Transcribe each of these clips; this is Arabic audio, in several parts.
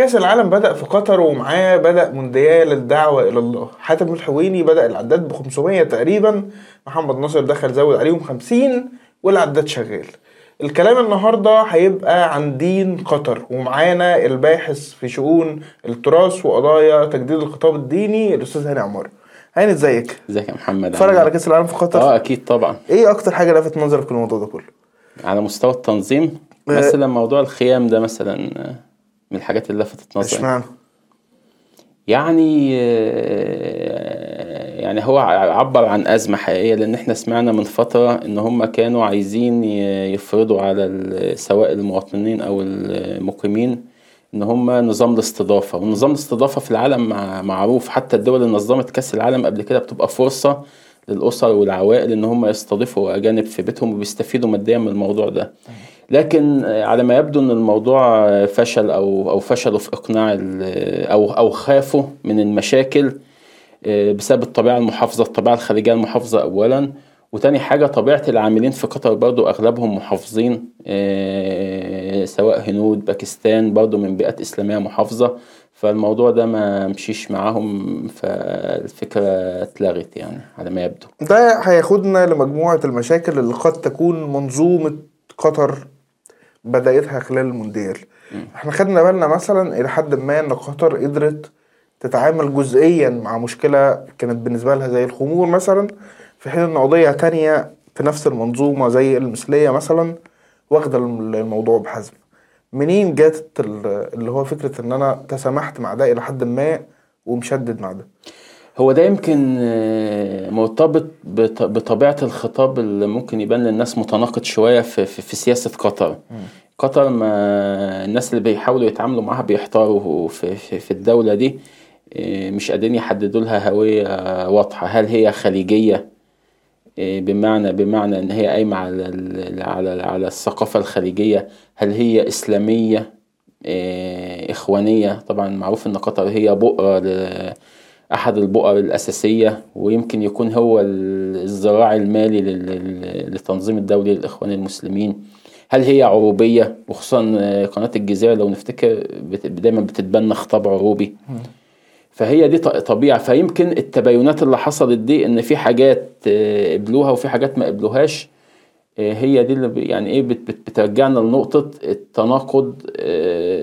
كأس العالم بدأ في قطر ومعاه بدأ مونديال الدعوة إلى الله حاتم الحويني بدأ العداد ب 500 تقريبا محمد ناصر دخل زود عليهم 50 والعداد شغال الكلام النهاردة هيبقى عن دين قطر ومعانا الباحث في شؤون التراث وقضايا تجديد الخطاب الديني الأستاذ هاني عمار هاني إزيك؟ إزيك يا محمد اتفرج على كأس العالم في قطر؟ آه أكيد طبعا إيه أكتر حاجة لفت نظرك في الموضوع ده كله؟ على مستوى التنظيم آه. مثلا موضوع الخيام ده مثلا آه، من الحاجات اللي لفتت نظري. اشمعنى؟ يعني آه، يعني هو عبر عن أزمة حقيقية لأن إحنا سمعنا من فترة إن هم كانوا عايزين يفرضوا على سواء المواطنين أو المقيمين إن هم نظام الاستضافة. ونظام الاستضافة في العالم مع- معروف. حتى الدول اللي نظمت كأس العالم قبل كده بتبقى فرصة للأسر والعوائل إن هم يستضيفوا أجانب في بيتهم وبيستفيدوا ماديا من الموضوع ده. لكن على ما يبدو إن الموضوع فشل أو أو فشلوا في إقناع أو أو خافوا من المشاكل آه، بسبب الطبيعة المحافظة. الطبيعة الخارجية المحافظة اولا وتاني حاجة طبيعة العاملين في قطر برضو أغلبهم محافظين آه، سواء هنود باكستان برضو من بيئات إسلامية محافظة. فالموضوع ده ما مشيش معاهم فالفكرة اتلغت يعني على ما يبدو. ده هياخدنا لمجموعة المشاكل اللي قد تكون منظومة قطر بدايتها خلال المونديال. إحنا خدنا بالنا مثلا إلى حد ما إن قطر قدرت تتعامل جزئيا مع مشكلة كانت بالنسبة لها زي الخمور مثلا في حين إن قضية تانية في نفس المنظومة زي المثلية مثلا واخدة الم- الموضوع بحزم. منين ال- اللي هو فكرة إن أنا تسامحت مع ده إلى حد ما ومشدد مع ده؟ هو ده يمكن آه، مرتبط بط- بطبيعة الخطاب اللي ممكن يبان للناس متناقض شوية في, في, في سياسة قطر. قطر ما الناس اللي بيحاولوا يتعاملوا معاها بيحتاروا في, في, في الدولة دي آه، مش قادرين يحددوا لها هوية واضحة. هل هي خليجية؟ آه، بمعنى بمعنى إن هي قايمة على على على الثقافة الخليجية. هل هي إسلامية؟ آه، إخوانية؟ طبعا معروف إن قطر هي بؤرة أحد البؤر الأساسية ويمكن يكون هو ال- الذراع المالي لل- لل- للتنظيم الدولي للإخوان المسلمين. هل هي عروبية؟ وخصوصا آه، قناة الجزيرة لو نفتكر دايما بتتبنى خطاب عروبي. فهي دي ط- طبيعة. فيمكن التباينات اللي حصلت دي إن في حاجات آه، قبلوها وفي حاجات ما قبلوهاش آه، هي دي اللي يعني إيه بت- بت- بترجعنا لنقطة التناقض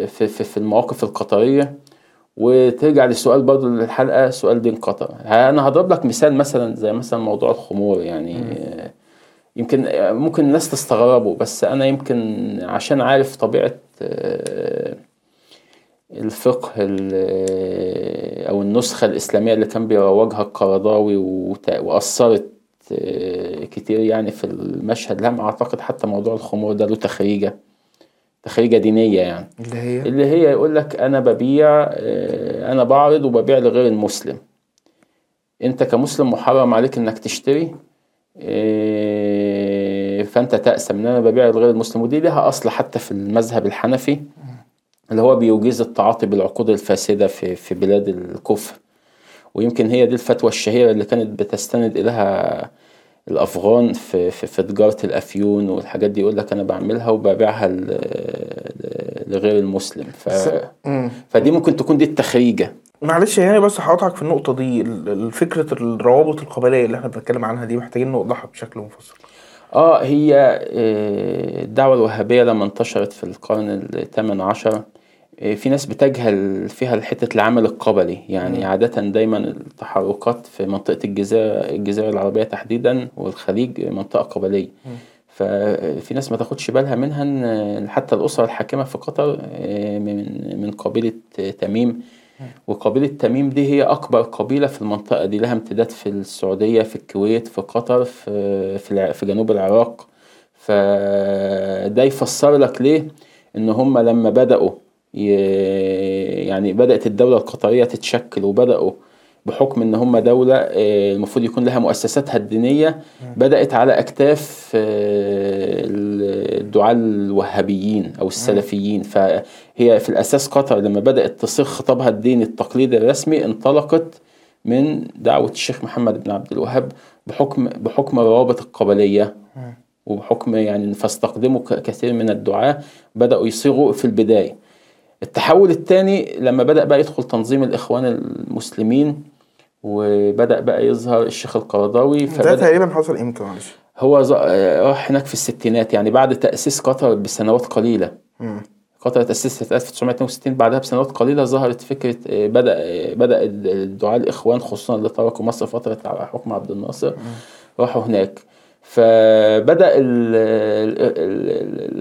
في, المواقف القطرية. وترجع للسؤال برضو للحلقة سؤال دين قطر. أنا هضرب لك مثال مثلا زي مثلا موضوع الخمور يعني. آه، يمكن آه، ممكن الناس تستغربه بس أنا يمكن عشان عارف طبيعة آه، الفقه ال- أو النسخة الإسلامية اللي كان بيروجها القرضاوي وأثرت آه، كتير يعني في المشهد. لم أعتقد حتى موضوع الخمور ده له تخريجة. تخريجه دينية يعني. اللي هي؟ اللي هي يقول لك أنا ببيع آه، أنا بعرض وببيع لغير المسلم. أنت كمسلم محرم عليك إنك تشتري آه، فأنت تأسم إن أنا ببيع لغير المسلم. ودي لها أصل حتى في المذهب الحنفي اللي هو بيجيز التعاطي بالعقود الفاسدة في في بلاد الكفر. ويمكن هي دي الفتوى الشهيرة اللي كانت بتستند إليها الأفغان في في, في تجارة الأفيون والحاجات دي يقول لك أنا بعملها وببيعها لغير المسلم. ف. فدي ممكن تكون دي التخريجة. معلش يعني بس هقطعك في النقطة دي فكرة الروابط القبلية اللي إحنا بنتكلم عنها دي محتاجين نوضحها بشكل منفصل. آه هي آه، الدعوة الوهابية لما انتشرت في القرن الثامن عشر في ناس بتجهل فيها حتة العمل القبلي. يعني عادة دايما التحركات في منطقة الجزيرة الجزيرة العربية تحديدا والخليج منطقة قبلية. ففي ناس ما تاخدش بالها منها إن حتى الأسرة الحاكمة في قطر آه، من من قبيلة تميم. وقبيلة تميم دي هي أكبر قبيلة في المنطقة دي. لها امتداد في السعودية في الكويت في قطر في في, جنوب العراق. فده يفسر لك ليه؟ إن هم لما بدأوا ي- يعني بدأت الدولة القطرية تتشكل وبدأوا بحكم إن هم دولة آه، المفروض يكون لها مؤسساتها الدينية بدأت على أكتاف آه، الدعاة الوهابيين أو السلفيين. فهي في الأساس قطر لما بدأت تصيغ خطابها الديني التقليدي الرسمي انطلقت من دعوة الشيخ محمد بن عبد الوهاب بحكم بحكم الروابط القبلية. وبحكم يعني فاستخدموا ك- كثير من الدعاة بدأوا يصيغوا في البداية. التحول الثاني لما بدأ بقى يدخل تنظيم الإخوان المسلمين وبدأ بقى يظهر الشيخ القرضاوي ده تقريبا حصل إمتى معلش؟ هو راح هناك في الستينات يعني بعد تأسيس قطر بسنوات قليلة. مم. قطر تأسست في 1962 بعدها بسنوات قليلة ظهرت فكرة آه، بدأ آه، بدأ الدعاة الإخوان خصوصا اللي تركوا مصر فترة على حكم عبد الناصر راحوا هناك. ال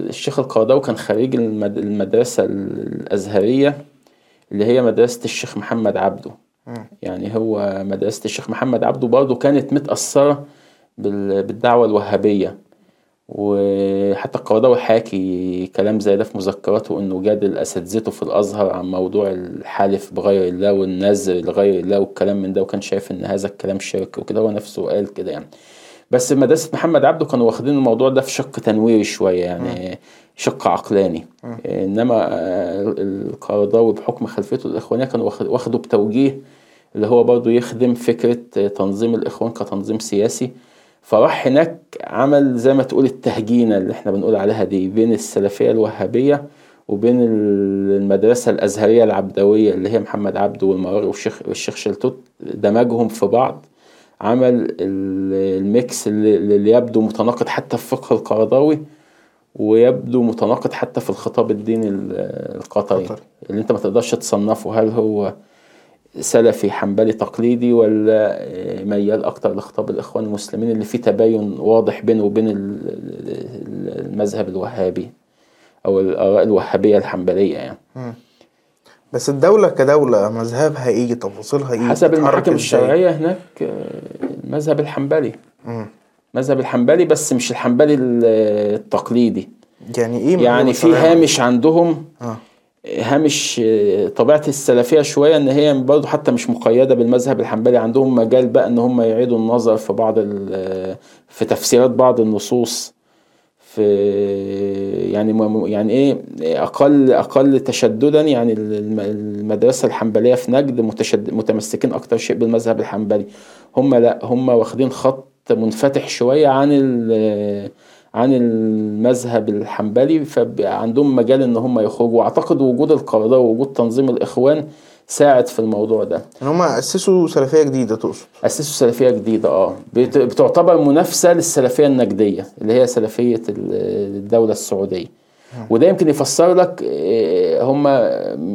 الشيخ القرضاوي كان خريج المد- المدرسة الأزهرية اللي هي مدرسة الشيخ محمد عبده. يعني هو مدرسة الشيخ محمد عبده برضه كانت متأثرة بال- بالدعوة الوهابية. وحتى القرضاوي حاكي كلام زي ده في مذكراته إنه جادل اساتذته في الأزهر عن موضوع الحلف بغير الله والنذر لغير الله والكلام من ده وكان شايف إن هذا الكلام شرك وكده هو نفسه قال كده يعني. بس مدرسة محمد عبده كانوا واخدين الموضوع ده في شق تنويري شوية يعني شق عقلاني. إنما آه، القرضاوي بحكم خلفيته الإخوانية كانوا واخد- واخده بتوجيه اللي هو برضه يخدم فكرة آه، تنظيم الإخوان كتنظيم سياسي. فراح هناك عمل زي ما تقول التهجينة اللي إحنا بنقول عليها دي بين السلفية الوهابية وبين المدرسة الأزهرية العبدوية اللي هي محمد عبده والمراغي والشيخ والشيخ شلتوت دمجهم في بعض. عمل ال- ال mix اللي, يبدو متناقض حتى في فقه القرضاوي ويبدو متناقض حتى في الخطاب الديني ال- القطري قطري. اللي انت ما تقدرش تصنفه. هل هو سلفي حنبلي تقليدي ولا ميال أكتر لخطاب الإخوان المسلمين اللي فيه تباين واضح بينه وبين ال- ال- المذهب الوهابي أو الآراء الوهابية الحنبلية يعني؟ بس الدولة كدولة مذهبها إيه تفاصيلها إيه حسب المحاكم إزاي؟ الشرعية هناك آه، المذهب الحنبلي مم. المذهب الحنبلي بس مش الحنبلي ال- التقليدي يعني إيه يعني مذهب في الشرعية؟ هامش عندهم آه هامش آه، طبيعة السلفية شوية إن هي برضه حتى مش مقيدة بالمذهب الحنبلي عندهم مجال بقى إن هم يعيدوا النظر في بعض ال- في تفسيرات بعض النصوص في يعني يعني إيه أقل أقل تشددا يعني الم- المدرسة الحنبلية في نجد متشد متمسكين أكتر شيء بالمذهب الحنبلي. هم لا هم واخدين خط منفتح شوية عن عن المذهب الحنبلي فعندهم مجال إن هم يخرجوا. وأعتقد وجود القرضاء ووجود تنظيم الإخوان ساعد في الموضوع ده. ان هم أسسوا سلفية جديدة تقصد؟ أسسوا سلفية جديدة آه. بت- بتعتبر منافسة للسلفية النجدية اللي هي سلفية ال- الدولة السعودية. وده يمكن يفسر لك آه، هم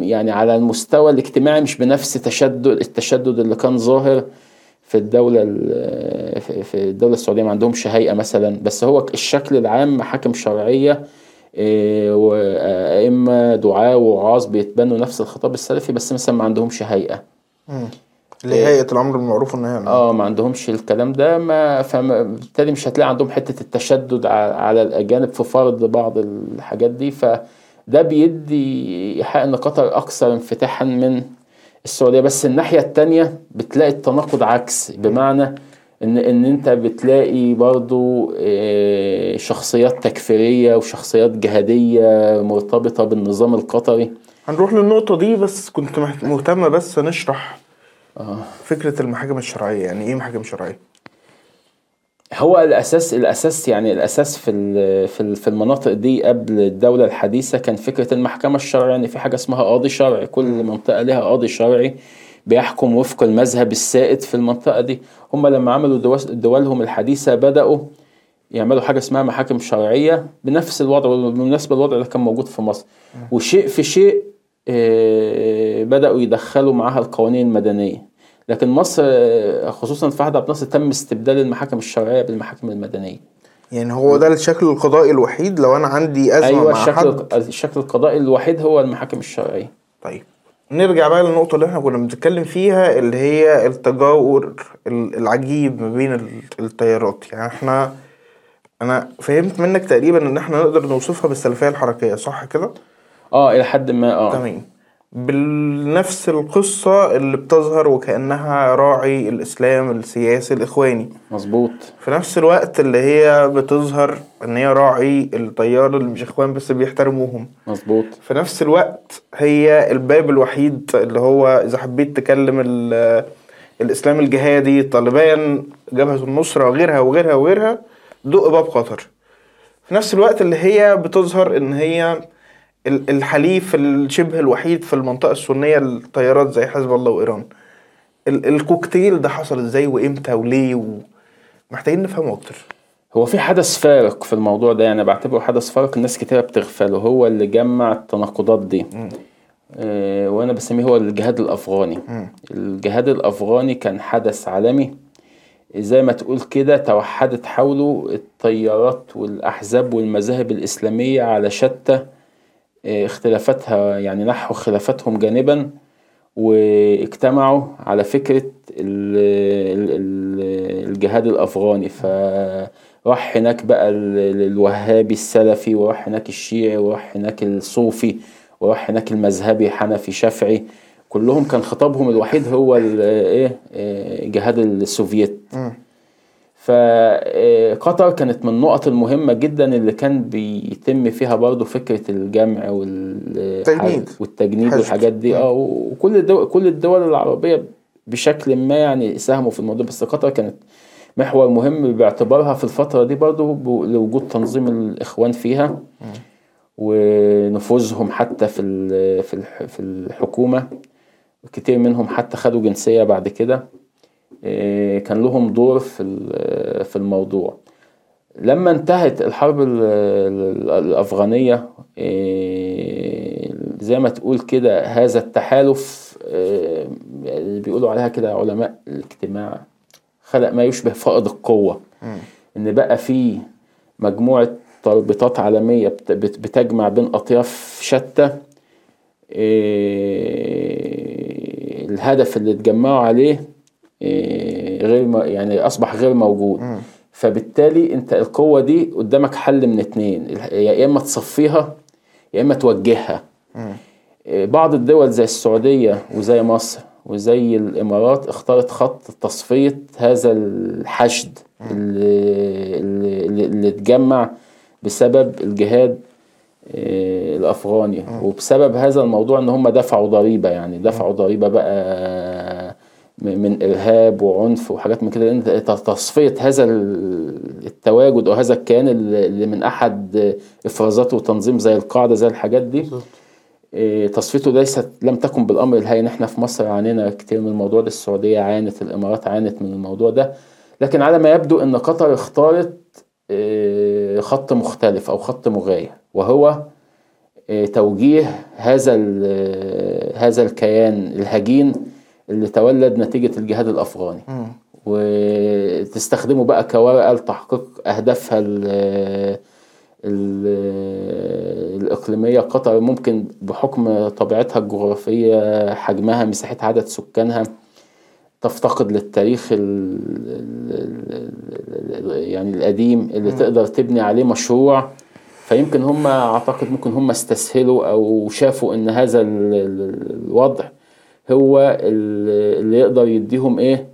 يعني على المستوى الاجتماعي مش بنفس تشدد التشدد اللي كان ظاهر في الدولة ال- في- في الدولة السعودية ما عندهمش هيئة مثلا. بس هو الشكل العام محاكم شرعية آه، وأئمة دعاة ووعاظ بيتبنوا نفس الخطاب السلفي بس مثلا ما عندهمش هيئة. اللي هي هيئة الأمر بالمعروف والنهي عن آه ما عندهمش الكلام ده ما فبالتالي مش هتلاقي عندهم حتة التشدد على الأجانب في فرض بعض الحاجات دي. فده بيدي إيحاء إن قطر أكثر انفتاحا من السعودية. بس الناحية التانية بتلاقي التناقض عكس بمعنى ان إن أنت بتلاقي برضو آه، شخصيات تكفيرية وشخصيات جهادية مرتبطة بالنظام القطري هنروح للنقطة دي بس كنت مهتم بس نشرح آه. فكرة المحاكم الشرعية يعني إيه محاكم شرعية؟ هو الأساس الأساس يعني الأساس في في في المناطق دي قبل الدولة الحديثة كان فكرة المحكمه الشرعية يعني في حاجة اسمها قاضي شرعي كل منطقة لها قاضي شرعي بيحكم وفق المذهب السائد في المنطقة دي. هم لما عملوا دول- دولهم الحديثة بدأوا يعملوا حاجة اسمها محاكم شرعية بنفس الوضع بالمناسبة الوضع ده كان موجود في مصر. وشيء في شيء آه، بدأوا يدخلوا معاها القوانين المدنية. لكن مصر آه، خصوصا في عهد عبد الناصر تم استبدال المحاكم الشرعية بالمحاكم المدنية. يعني هو ده الشكل القضائي الوحيد؟ لو أنا عندي أزمة أيوه مع الشكل حد؟ الشكل القضائي الوحيد هو المحاكم الشرعية. طيب. نرجع بقى للنقطة اللي إحنا كنا بنتكلم فيها اللي هي التجاور ال- العجيب ما بين ال- التيارات. يعني إحنا أنا فهمت منك تقريبا إن إحنا نقدر نوصفها بالسلفية الحركية صح كده؟ آه إلى حد ما آه. تمام. بنفس القصة اللي بتظهر وكأنها راعي الإسلام السياسي الإخواني. مظبوط. في نفس الوقت اللي هي بتظهر إن هي راعي التيار اللي مش إخوان بس بيحترموهم. مظبوط. في نفس الوقت هي الباب الوحيد اللي هو إذا حبيت تكلم ال- الإسلام الجهادي طالبان جبهة النصرة وغيرها وغيرها وغيرها دق باب قطر في نفس الوقت اللي هي بتظهر إن هي الحليف الشبه الوحيد في المنطقة السنية للطيارات زي حزب الله وإيران. ال- الكوكتيل ده حصل إزاي وإمتى وليه ومحتاجين نفهمه أكتر. هو في حدث فارق في الموضوع ده يعني بعتبره حدث فارق الناس كتير بتغفله هو اللي جمع التناقضات دي. آه، وأنا بسميه هو الجهاد الأفغاني. الجهاد الأفغاني كان حدث عالمي. زي ما تقول كده توحدت حوله التيارات والأحزاب والمذاهب الإسلامية على شتى اختلافاتها يعني نحو خلافاتهم جانبا واجتمعوا على فكرة ال- ال- ال- الجهاد الأفغاني. فراح هناك بقى ال- الوهابي السلفي وراح هناك الشيعي وراح هناك الصوفي وراح هناك المذهبي حنفي شافعي. كلهم كان خطابهم الوحيد هو ال- إيه جهاد السوفيت فقطر كانت من النقط المهمة جدا اللي كان بيتم فيها برضو فكرة الجمع وال- تجنيد. والتجنيد حشد. والحاجات دي. آه وكل الدول كل الدول العربية بشكل ما يعني ساهموا في الموضوع. بس قطر كانت محور مهم باعتبارها في الفترة دي برضو ب- لوجود تنظيم الإخوان فيها ونفوذهم حتى في في الح- في الحكومة. كتير منهم حتى خدوا جنسية بعد كده. كان لهم دور في في الموضوع. لما انتهت الحرب ال- ال- الأفغانية إيه، زي ما تقول كده هذا التحالف إيه، اللي بيقولوا عليها كده علماء الاجتماع خلق ما يشبه فائض القوة. إن بقى في مجموعة تربطات عالمية بت- بت- بتجمع بين أطياف شتى الهدف اللي اتجمعوا عليه غير م- يعني أصبح غير موجود. فبالتالي أنت القوة دي قدامك حل من اتنين. يا إما تصفيها يا إما توجهها. إيه، بعض الدول زي السعودية وزي مصر وزي الإمارات اختارت خط تصفية هذا الحشد اللي, اللي, اللي اتجمع بسبب الجهاد آه، الأفغاني. وبسبب هذا الموضوع إن هم دفعوا ضريبة يعني. دفعوا ضريبة بقى من إرهاب وعنف وحاجات من كده. لأن تصفية هذا ال- التواجد أو هذا الكيان اللي من أحد إفرازاته وتنظيم زي القاعدة زي الحاجات دي إيه، تصفيته ليست لم تكن بالأمر الهين إحنا في مصر عانينا كتير من الموضوع ده. السعودية عانت الإمارات عانت من الموضوع ده. لكن على ما يبدو إن قطر اختارت إيه، خط مختلف أو خط مغاير وهو إيه، توجيه هذا هذا الكيان الهجين اللي تولد نتيجة الجهاد الأفغاني. وتستخدمه بقى كورقة لتحقيق أهدافها ال- ال- الإقليمية. قطر ممكن بحكم طبيعتها الجغرافية حجمها مساحة عدد سكانها تفتقد للتاريخ ال ال يعني القديم اللي تقدر تبني عليه مشروع. فيمكن هم أعتقد ممكن هم استسهلوا أو شافوا إن هذا ال- ال- الوضع هو ال- اللي يقدر يديهم إيه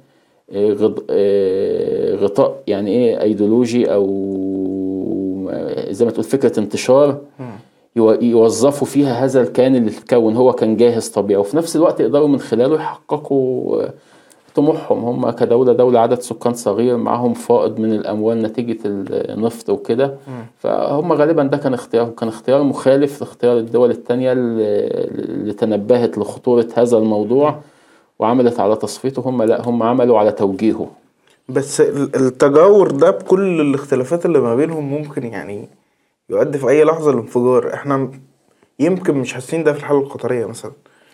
إيه إيه غطاء يعني إيه أيديولوجي أو زي ما تقول فكرة انتشار يو- يوظفوا فيها هذا الكيان اللي اتكون هو كان جاهز طبيعي وفي نفس الوقت يقدروا من خلاله يحققوا طموحهم. هم كدولة دولة عدد سكان صغير معاهم فائض من الأموال نتيجة النفط وكده. فهم غالبا ده كان اختيار كان اختيار مخالف لاختيار الدول التانية اللي تنبهت لخطورة هذا الموضوع وعملت على تصفيته. هم لا هم عملوا على توجيهه. بس ال- التجاور ده بكل الاختلافات اللي ما بينهم ممكن يعني يؤدي في أي لحظة لانفجار. إحنا يمكن مش حاسين ده في الحالة القطرية مثلا.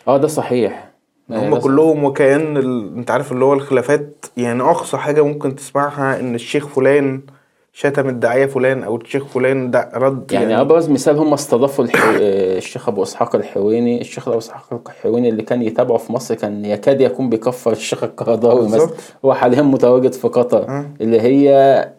آه ده صحيح. هم كلهم وكأن ال... انت عارف اللي هو الخلافات يعني أقصى حاجة ممكن تسمعها إن الشيخ فلان شتم الداعية فلان أو الشيخ فلان ده رد يعني أبرز مثال هم استضافوا الح... آه، الشيخ أبو إسحاق الحويني الشيخ أبو إسحاق الحويني اللي كان يتابعه في مصر كان يكاد يكون بيكفر الشيخ القرضاوي مثلا. هو حاليا متواجد في قطر آه. اللي هي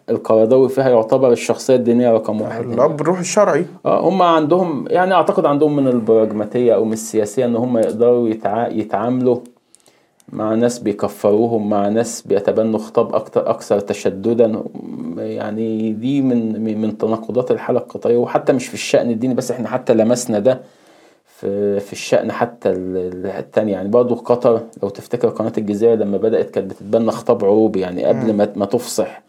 القرضاوي فيها يعتبر الشخصية الدينية رقم واحد يعني. الأب الروح الشرعي آه هم عندهم يعني أعتقد عندهم من البراجماتية أو من السياسية إن هم يقدروا يتع... يتعاملوا مع ناس بيكفروهم مع ناس بيتبنوا خطاب أكتر أكثر تشددا. يعني دي من من تناقضات الحالة القطريه وحتى مش في الشأن الديني بس إحنا حتى لمسنا ده في في الشأن حتى ال- ال- التاني. يعني برضه قطر لو تفتكر قناة الجزيرة لما بدأت كانت بتتبنى خطاب عروبي. يعني قبل ما ما تفصح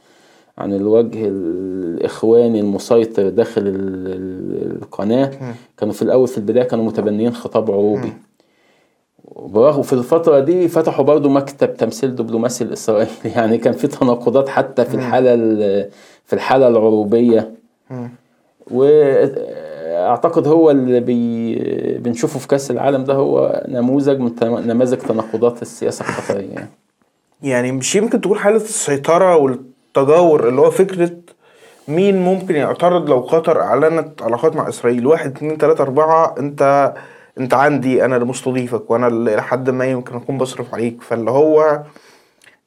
عن الوجه الإخواني المسيطر داخل ال- ال- القناة كانوا في الأول في البداية كانوا متبنيين خطاب عروبي. وبرغم في الفترة دي فتحوا برضو مكتب تمثيل دبلوماسي الإسرائيلي. يعني كان في تناقضات حتى في الحالة ال- في الحالة العروبية. واعتقد هو اللي بي بنشوفه في كأس العالم ده هو نموذج من نماذج تناقضات السياسة القطرية. يعني. يعني مش يمكن تقول حالة السيطرة والتجاور اللي هو فكرة مين ممكن يعترض لو قطر أعلنت علاقات مع إسرائيل. واحد اتنين تلاتة أربعة أنت أنت عندي أنا اللي مستضيفك وأنا اللي إلى حد ما يمكن أكون بصرف عليك. فاللي هو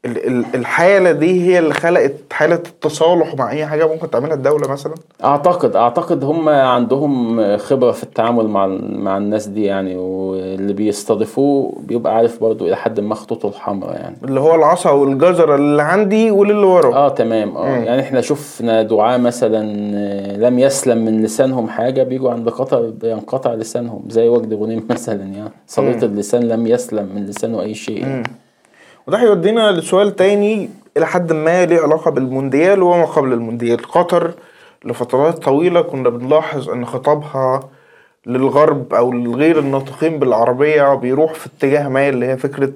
ال- ال- الحالة دي هي اللي خلقت حالة التصالح مع أي حاجة ممكن تعملها الدولة مثلا؟ أعتقد أعتقد هم عندهم خبرة في التعامل مع مع الناس دي يعني واللي بيستضيفوه بيبقى عارف برضو إلى حد ما خطوطه الحمراء يعني. اللي هو العصا والجزرة اللي عندي واللي ورا. آه تمام. آه يعني إحنا شفنا دعاة مثلا آه، لم يسلم من لسانهم حاجة بيجوا عند قطر بينقطع لسانهم زي وجد غنيم مثلا يعني. صليت اللسان لم يسلم من لسانه أي شيء يعني. وده هيودينا لسؤال تاني إلى حد ما ليه علاقة بالمونديال وما قبل المونديال. قطر لفترات طويلة كنا بنلاحظ إن خطابها للغرب أو لغير الناطقين بالعربية بيروح في اتجاه ما اللي هي فكرة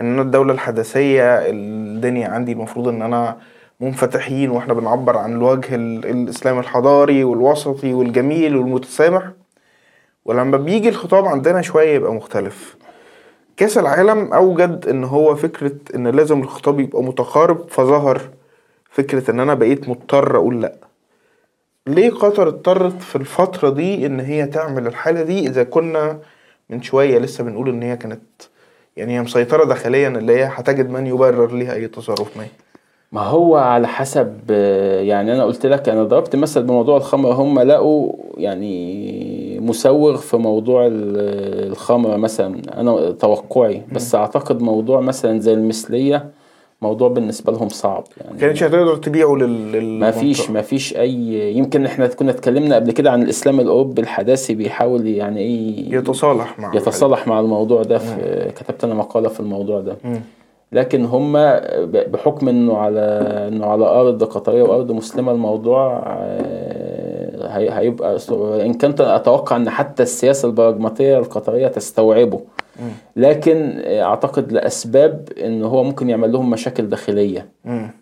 إن أنا الدولة الحدثية الدنيا عندي المفروض إن أنا منفتحين وإحنا بنعبر عن الوجه ال- الإسلامي الحضاري والوسطي والجميل والمتسامح. ولما بيجي الخطاب عندنا شوية يبقى مختلف. كأس العالم أوجد إن هو فكرة إن لازم الخطاب يبقى متقارب فظهر فكرة إن أنا بقيت مضطر أقول لأ. ليه قطر اضطرت في الفترة دي إن هي تعمل الحالة دي؟ إذا كنا من شوية لسه بنقول إن هي كانت يعني هي مسيطرة داخليا اللي هي هتجد من يبرر ليها أي تصرف ما ما هو على حسب يعني أنا قلت لك أنا ضربت مثل بموضوع الخمر هم لقوا يعني مسوغ في موضوع ال- الخمر مثلا أنا توقعي. بس أعتقد موضوع مثلا زي المثلية موضوع بالنسبة لهم صعب يعني. كانتش هتقدر تبيعه لل ما فيش ما فيش أي يمكن إحنا كنا اتكلمنا قبل كده عن الإسلام الأوروبي الحداثي بيحاول يعني إيه يتصالح مع يتصالح مع الموضوع ده في كتبت أنا مقالة في الموضوع ده. مم. لكن هم بحكم إنه على إنه على أرض قطرية وأرض مسلمة الموضوع آه، هي- هيبقى إن كنت أتوقع إن حتى السياسة البراجماتيه القطرية تستوعبه لكن أعتقد لأسباب إن هو ممكن يعمل لهم مشاكل داخلية.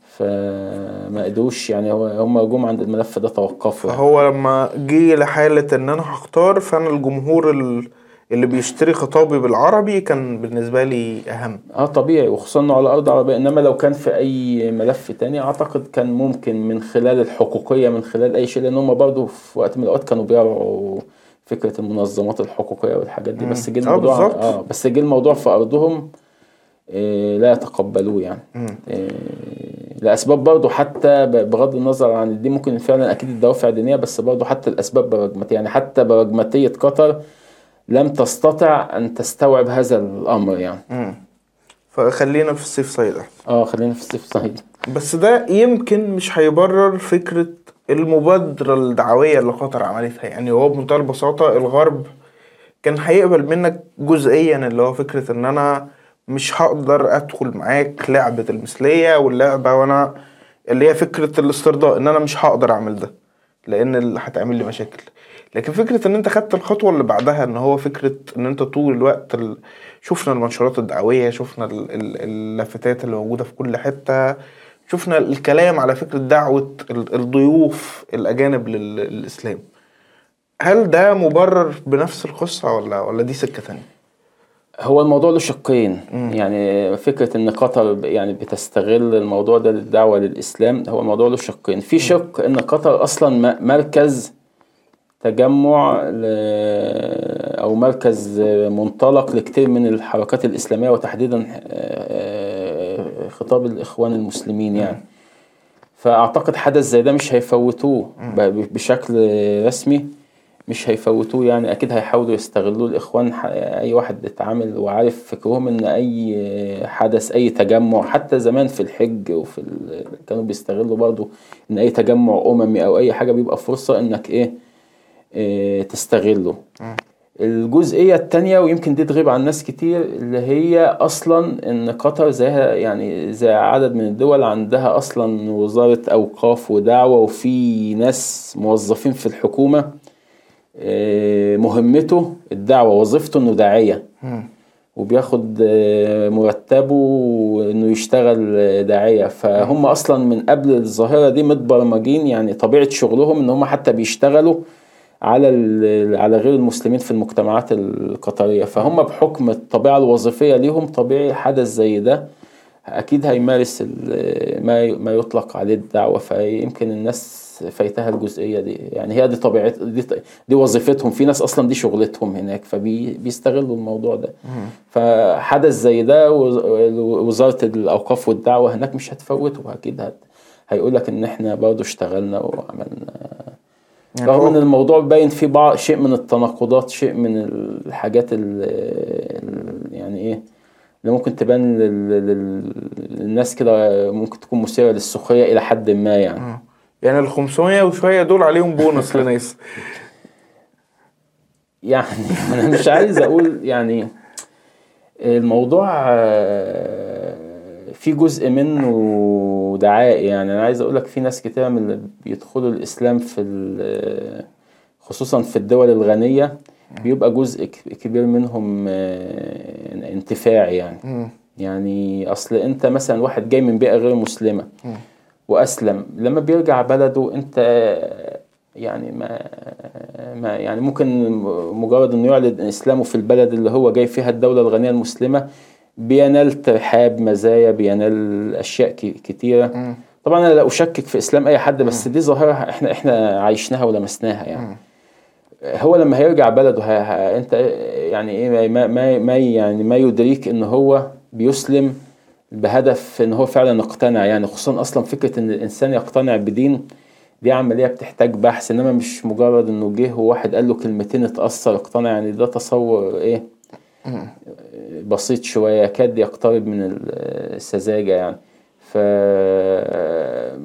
فما قدروش يعني هو هم جم عند الملف ده توقفوا يعني. فهو لما جه لحالة إن أنا هختار فأنا الجمهور ال- اللي بيشتري خطابي بالعربي كان بالنسبة لي أهم. آه طبيعي وخصوصا إنه على أرض عربية. إنما لو كان في أي ملف تاني أعتقد كان ممكن من خلال الحقوقية من خلال أي شيء. لأن هم برضه في وقت من الأوقات كانوا بيرعوا فكرة المنظمات الحقوقية والحاجات دي. بس جه آه، الموضوع. آه بس جه الموضوع في أرضهم آه لا يتقبلوه يعني. آه لأسباب برضه حتى بغض النظر عن الدين ممكن فعلا أكيد الدوافع دينية بس برضه حتى الأسباب براجماتيه يعني حتى براجماتيه قطر لم تستطع أن تستوعب هذا الأمر يعني مم. فخلينا في ال safe side أحسن. آه خلينا في ال safe side بس ده يمكن مش هيبرر فكرة المبادرة الدعوية اللي قطر عملتها يعني هو بمنتهى البساطة الغرب كان هيقبل منك جزئيا اللي هو فكرة إن أنا مش هقدر أدخل معاك لعبة المثلية واللعبة وأنا اللي هي فكرة الاسترضاء إن أنا مش هقدر أعمل ده لأن اللي هتعمل لي مشاكل لكن فكرة إن أنت خدت الخطوة اللي بعدها إن هو فكرة إن أنت طول الوقت ال... شفنا المنشورات الدعوية شفنا ال... ال... اللافتات اللي موجودة في كل حتة شفنا الكلام على فكرة دعوة ال- الضيوف الأجانب لل- للإسلام. هل ده مبرر بنفس القصة ولا ولا دي سكة تانية؟ هو الموضوع له شقين. يعني فكرة إن قطر يعني بتستغل الموضوع ده للدعوة للإسلام هو الموضوع له شقين. في شق إن قطر أصلا مركز تجمع أو مركز منطلق لكثير من الحركات الإسلامية وتحديدا آه، خطاب الإخوان المسلمين يعني فأعتقد حدث زي ده مش هيفوتوه بشكل رسمي مش هيفوتوه يعني أكيد هيحاولوا يستغلوه الإخوان ح- أي واحد اتعامل وعارف فكرهم إن أي حدث أي تجمع حتى زمان في الحج وفي. كانوا بيستغلوا برضو إن أي تجمع أممي أو أي حاجة بيبقى فرصة إنك إيه, إيه تستغله. الجزئية التانية ويمكن دي تغيب عن ناس كتير اللي هي أصلا إن قطر زيها يعني زي عدد من الدول عندها أصلا وزارة أوقاف ودعوة وفي ناس موظفين في الحكومة آه، مهمته الدعوة وظيفته إنه داعية. وبياخد آه، مرتبه إنه يشتغل آه، داعية. فهم أصلا من قبل الظاهرة دي متبرمجين يعني طبيعة شغلهم إن هم حتى بيشتغلوا على على غير المسلمين في المجتمعات القطرية. فهم بحكم الطبيعة الوظيفية ليهم طبيعي حدث زي ده أكيد هيمارس ما ما يطلق عليه الدعوة. فيمكن الناس فايتها الجزئية دي. يعني هي دي طبيعة دي, دي وظيفتهم. في ناس أصلا دي شغلتهم هناك فبيستغلوا الموضوع ده. فحدث زي ده وز- وزارة الأوقاف والدعوة هناك مش هتفوته. أكيد هت هيقول لك إن إحنا برضه اشتغلنا وعملنا يعني رغم إن الموضوع باين فيه بعض شيء من التناقضات شيء من الحاجات ال يعني إيه اللي ممكن تبان لل- لل- للناس كده ممكن تكون مثيرة للسخرية إلى حد ما يعني آه. يعني ال 500 وشوية دول عليهم بونص لناس يعني أنا مش عايز أقول يعني الموضوع آه، في جزء منه دعائي يعني. أنا عايز أقول لك في ناس كتير من اللي بيدخلوا الإسلام في خصوصا في الدول الغنية بيبقى جزء كبير منهم آه، انتفاعي يعني. يعني أصل أنت مثلا واحد جاي من بيئة غير مسلمة وأسلم لما بيرجع بلده أنت يعني ما ما يعني ممكن مجرد إنه يعلن إسلامه في البلد اللي هو جاي فيها الدولة الغنية المسلمة بينال ترحاب مزايا بينال أشياء كتيرة. طبعا أنا لا أشكك في إسلام أي حد بس دي ظاهرة إحنا إحنا عايشناها ولمسناها يعني. هو لما هيرجع بلده ه... ه... أنت يعني إيه ما ما ما يعني ما يدريك إن هو بيسلم بهدف إن هو فعلا اقتنع يعني خصوصا أصلا فكرة إن الإنسان يقتنع بدين دي عملية بتحتاج بحث إنما مش مجرد إنه جه وواحد قال له كلمتين اتأثر اقتنع يعني ده تصور إيه؟ بسيط شوية يكاد يقترب من السذاجة يعني.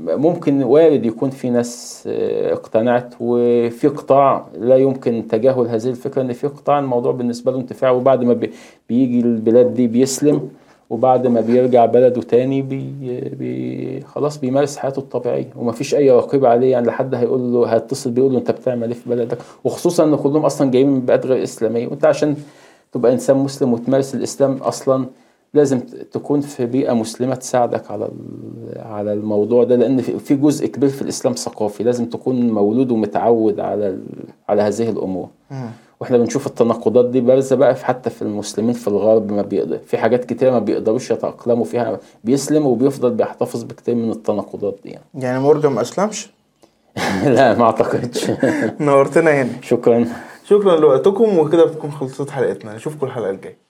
فممكن وارد يكون في ناس آه، اقتنعت وفي قطاع لا يمكن تجاهل هذه الفكرة إن في قطاع الموضوع بالنسبة له انتفاع وبعد ما بي- بيجي البلاد دي بيسلم وبعد ما بيرجع بلده تاني بي بي خلاص بيمارس حياته الطبيعية. ومفيش أي رقيب عليه يعني لحد هيقول له هيتصل بيقول له أنت بتعمل إيه في بلدك؟ وخصوصا إن كلهم أصلا جايين من بيئات غير إسلامية. وأنت عشان تبقى إنسان مسلم وتمارس الإسلام أصلا لازم تكون في بيئة مسلمة تساعدك على على الموضوع ده لأن في جزء كبير في الإسلام ثقافي لازم تكون مولود ومتعود على على هذه الأمور. وإحنا بنشوف التناقضات دي بارزة بقى في حتى في المسلمين في الغرب ما بيقدر في حاجات كتيرة ما بيقدروش يتأقلموا فيها بيسلم وبيفضل بيحتفظ بكتير من التناقضات دي يعني. يعني مورجان ما أسلمش؟ لا ما أعتقدش. نورتنا هنا. شكرا. شكرا لوقتكم وكده بتكون خلصت حلقتنا. نشوفكم الحلقة الجاية.